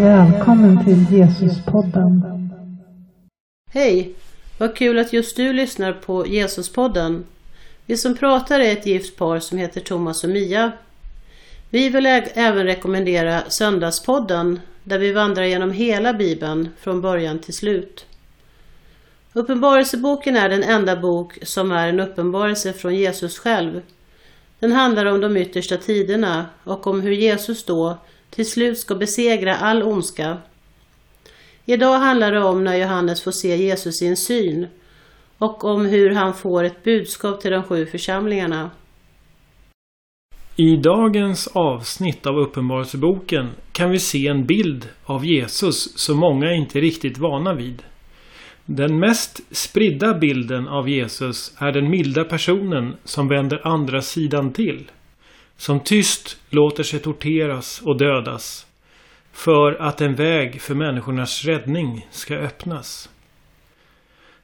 Välkommen till Jesuspodden. Hej! Vad kul att just du lyssnar på Jesuspodden. Vi som pratar är ett gift par som heter Thomas och Mia. Vi vill även rekommendera Söndagspodden där vi vandrar genom hela Bibeln från början till slut. Uppenbarelseboken är den enda bok som är en uppenbarelse från Jesus själv. Den handlar om de yttersta tiderna och om hur Jesus då till slut ska besegra all ondska. Idag handlar det om när Johannes får se Jesus i en syn och om hur han får ett budskap till de sju församlingarna. I dagens avsnitt av Uppenbarelseboken kan vi se en bild av Jesus som många inte är riktigt vana vid. Den mest spridda bilden av Jesus är den milda personen som vänder andra sidan till. Som tyst låter sig torteras och dödas för att en väg för människornas räddning ska öppnas.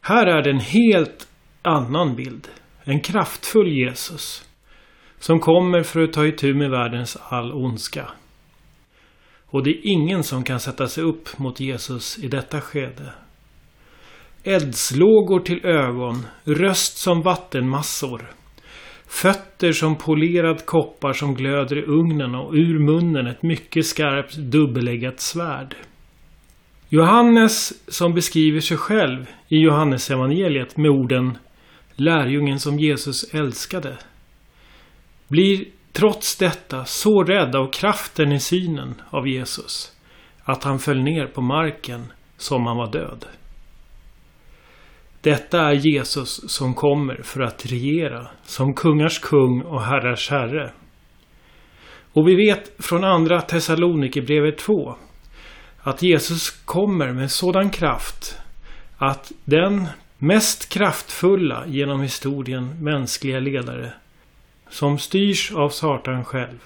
Här är det en helt annan bild. En kraftfull Jesus som kommer för att ta itu med världens all ondska. Och det är ingen som kan sätta sig upp mot Jesus i detta skede. Eldslågor till ögon, röst som vattenmassor. Fötter som polerad koppar som glöder i ugnen och ur munnen ett mycket skarpt dubbeleggat svärd. Johannes som beskriver sig själv i Johannesevangeliet med orden Lärjungen som Jesus älskade blir trots detta så rädd av kraften i synen av Jesus att han föll ner på marken som han var död. Detta är Jesus som kommer för att regera som kungars kung och herrars herre. Och vi vet från andra Thessalonikerbrevet 2 att Jesus kommer med sådan kraft att den mest kraftfulla genom historien mänskliga ledare som styrs av Satan själv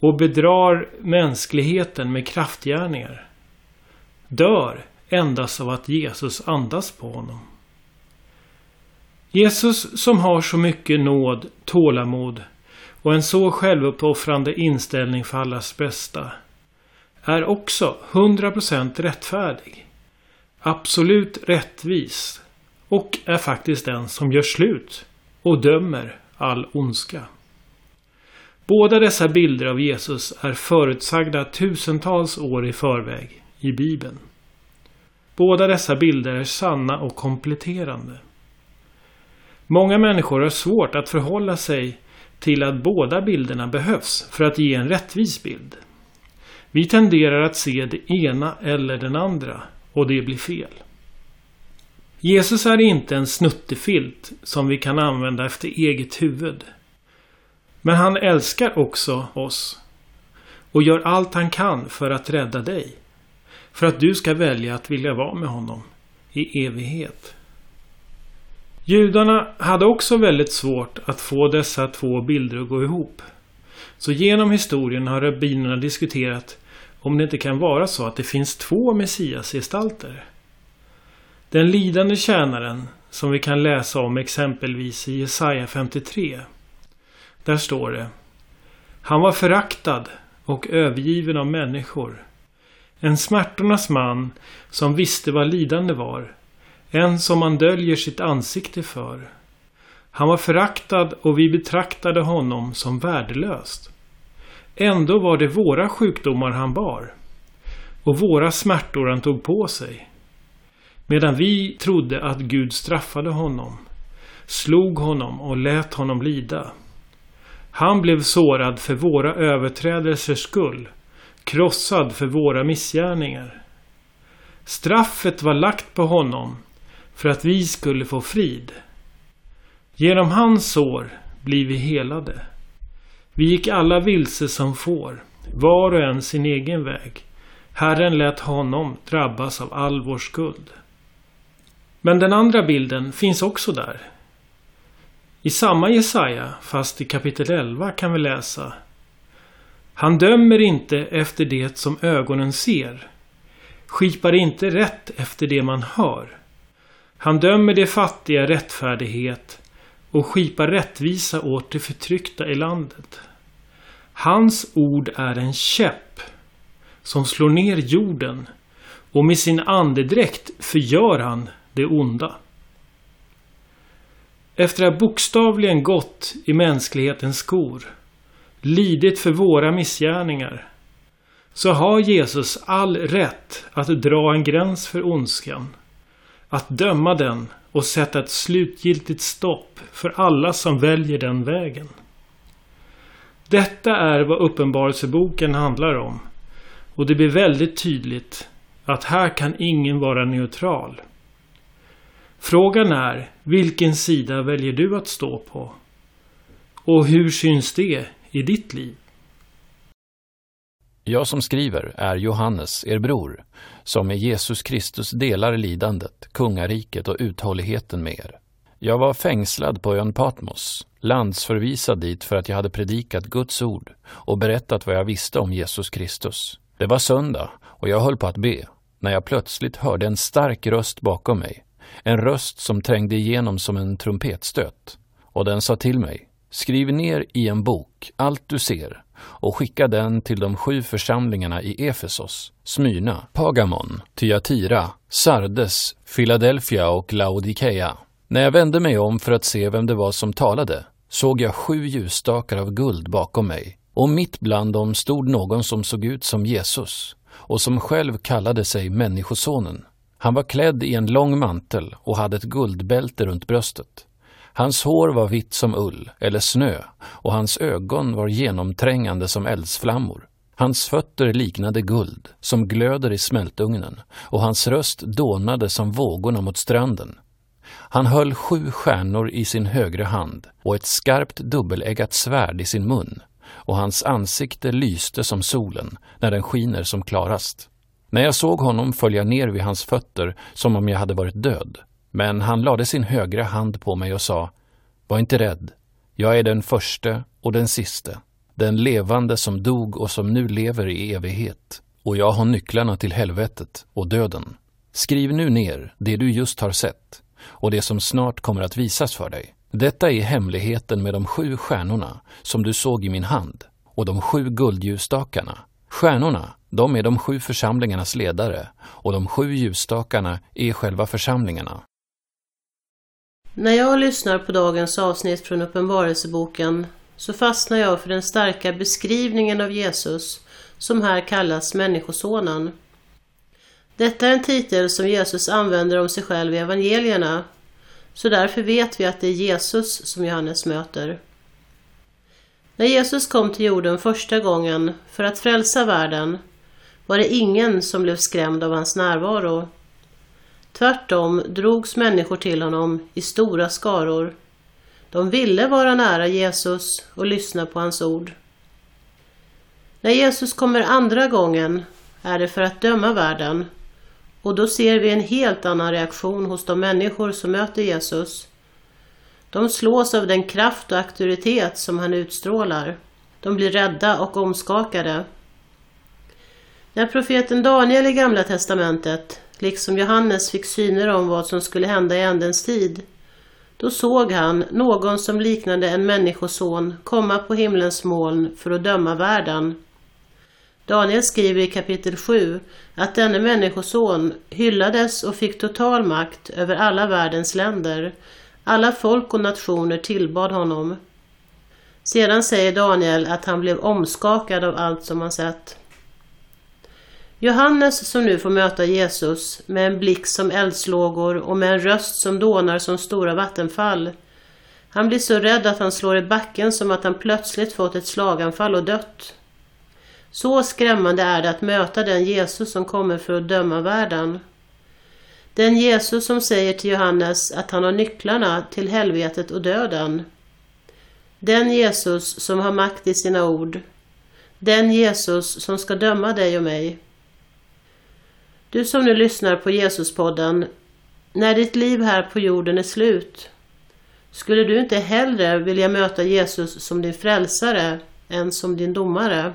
och bedrar mänskligheten med kraftgärningar dör endast av att Jesus andas på honom. Jesus som har så mycket nåd, tålamod och en så självuppoffrande inställning för allas bästa är också 100% rättfärdig, absolut rättvis och är faktiskt den som gör slut och dömer all ondska. Båda dessa bilder av Jesus är förutsagda tusentals år i förväg i Bibeln. Båda dessa bilder är sanna och kompletterande. Många människor har svårt att förhålla sig till att båda bilderna behövs för att ge en rättvis bild. Vi tenderar att se det ena eller den andra och det blir fel. Jesus är inte en snuttefilt som vi kan använda efter eget huvud. Men han älskar också oss och gör allt han kan för att rädda dig. För att du ska välja att vilja vara med honom i evighet. Judarna hade också väldigt svårt att få dessa två bilder att gå ihop. Så genom historien har rabbinerna diskuterat om det inte kan vara så att det finns två messiasgestalter. Den lidande tjänaren som vi kan läsa om exempelvis i Jesaja 53. Där står det Han var föraktad och övergiven av människor. En smärtornas man som visste vad lidande var. En som man döljer sitt ansikte för. Han var föraktad och vi betraktade honom som värdelöst. Ändå var det våra sjukdomar han bar. Och våra smärtor han tog på sig. Medan vi trodde att Gud straffade honom, slog honom och lät honom lida. Han blev sårad för våra överträdelsers skull, krossad för våra missgärningar. Straffet var lagt på honom för att vi skulle få frid. Genom hans sår blir vi helade. Vi gick alla vilse som får, var och en sin egen väg. Herren lät honom drabbas av all vår skuld. Men den andra bilden finns också där. I samma Jesaja, fast i kapitel 11 kan vi läsa Han dömer inte efter det som ögonen ser, skipar inte rätt efter det man hör. Han dömer de fattiga rättfärdighet och skipar rättvisa åt de förtryckta i landet. Hans ord är en käpp som slår ner jorden och med sin andedräkt förgör han det onda. Efter att bokstavligen gått i mänsklighetens skor, lidit för våra missgärningar, så har Jesus all rätt att dra en gräns för ondskan, att döma den och sätta ett slutgiltigt stopp för alla som väljer den vägen. Detta är vad Uppenbarelseboken handlar om. Och det blir väldigt tydligt att här kan ingen vara neutral. Frågan är, vilken sida väljer du att stå på? Och hur syns det i ditt liv? Jag som skriver är Johannes, er bror, som med Jesus Kristus delar lidandet, kungariket och uthålligheten med er. Jag var fängslad på ön Patmos, landsförvisad dit för att jag hade predikat Guds ord och berättat vad jag visste om Jesus Kristus. Det var söndag och jag höll på att be när jag plötsligt hörde en stark röst bakom mig. En röst som trängde igenom som en trumpetstöt. Och den sa till mig, skriv ner i en bok allt du ser och skicka den till de sju församlingarna i Efesos, Smyrna, Pagamon, Thyatira, Sardes, Philadelphia och Laodikeia. När jag vände mig om för att se vem det var som talade såg jag sju ljusstakar av guld bakom mig och mitt bland dem stod någon som såg ut som Jesus och som själv kallade sig Människosonen. Han var klädd i en lång mantel och hade ett guldbälte runt bröstet. Hans hår var vitt som ull eller snö och hans ögon var genomträngande som eldsflammor. Hans fötter liknade guld som glöder i smältugnen och hans röst dånade som vågorna mot stranden. Han höll sju stjärnor i sin högra hand och ett skarpt dubbeleggat svärd i sin mun och hans ansikte lyste som solen när den skiner som klarast. När jag såg honom föll jag ner vid hans fötter som om jag hade varit död. Men han lade sin högra hand på mig och sa Var inte rädd. Jag är den förste och den siste, den levande som dog och som nu lever i evighet. Och jag har nycklarna till helvetet och döden. Skriv nu ner det du just har sett och det som snart kommer att visas för dig. Detta är hemligheten med de sju stjärnorna som du såg i min hand och de sju guldljusstakarna. Stjärnorna, de är de sju församlingarnas ledare och de sju ljusstakarna är själva församlingarna. När jag lyssnar på dagens avsnitt från Uppenbarelseboken så fastnar jag för den starka beskrivningen av Jesus som här kallas Människosonen. Detta är en titel som Jesus använder om sig själv i evangelierna, så därför vet vi att det är Jesus som Johannes möter. När Jesus kom till jorden första gången för att frälsa världen var det ingen som blev skrämd av hans närvaro. Tvärtom drogs människor till honom i stora skaror. De ville vara nära Jesus och lyssna på hans ord. När Jesus kommer andra gången är det för att döma världen och då ser vi en helt annan reaktion hos de människor som möter Jesus. De slås av den kraft och auktoritet som han utstrålar. De blir rädda och omskakade. När profeten Daniel i Gamla testamentet, liksom Johannes, fick syner om vad som skulle hända i ändens tid, då såg han någon som liknade en människoson komma på himlens moln för att döma världen. Daniel skriver i kapitel 7 att denne människoson hyllades och fick total makt över alla världens länder. Alla folk och nationer tillbad honom. Sedan säger Daniel att han blev omskakad av allt som han sett. Johannes som nu får möta Jesus med en blick som eldslågor och med en röst som dånar som stora vattenfall. Han blir så rädd att han slår i backen som att han plötsligt fått ett slaganfall och dött. Så skrämmande är det att möta den Jesus som kommer för att döma världen. Den Jesus som säger till Johannes att han har nycklarna till helvetet och döden. Den Jesus som har makt i sina ord. Den Jesus som ska döma dig och mig. Du som nu lyssnar på Jesuspodden, när ditt liv här på jorden är slut, skulle du inte hellre vilja möta Jesus som din frälsare än som din domare?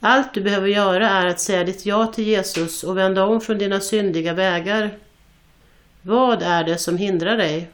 Allt du behöver göra är att säga ditt ja till Jesus och vända om från dina syndiga vägar. Vad är det som hindrar dig?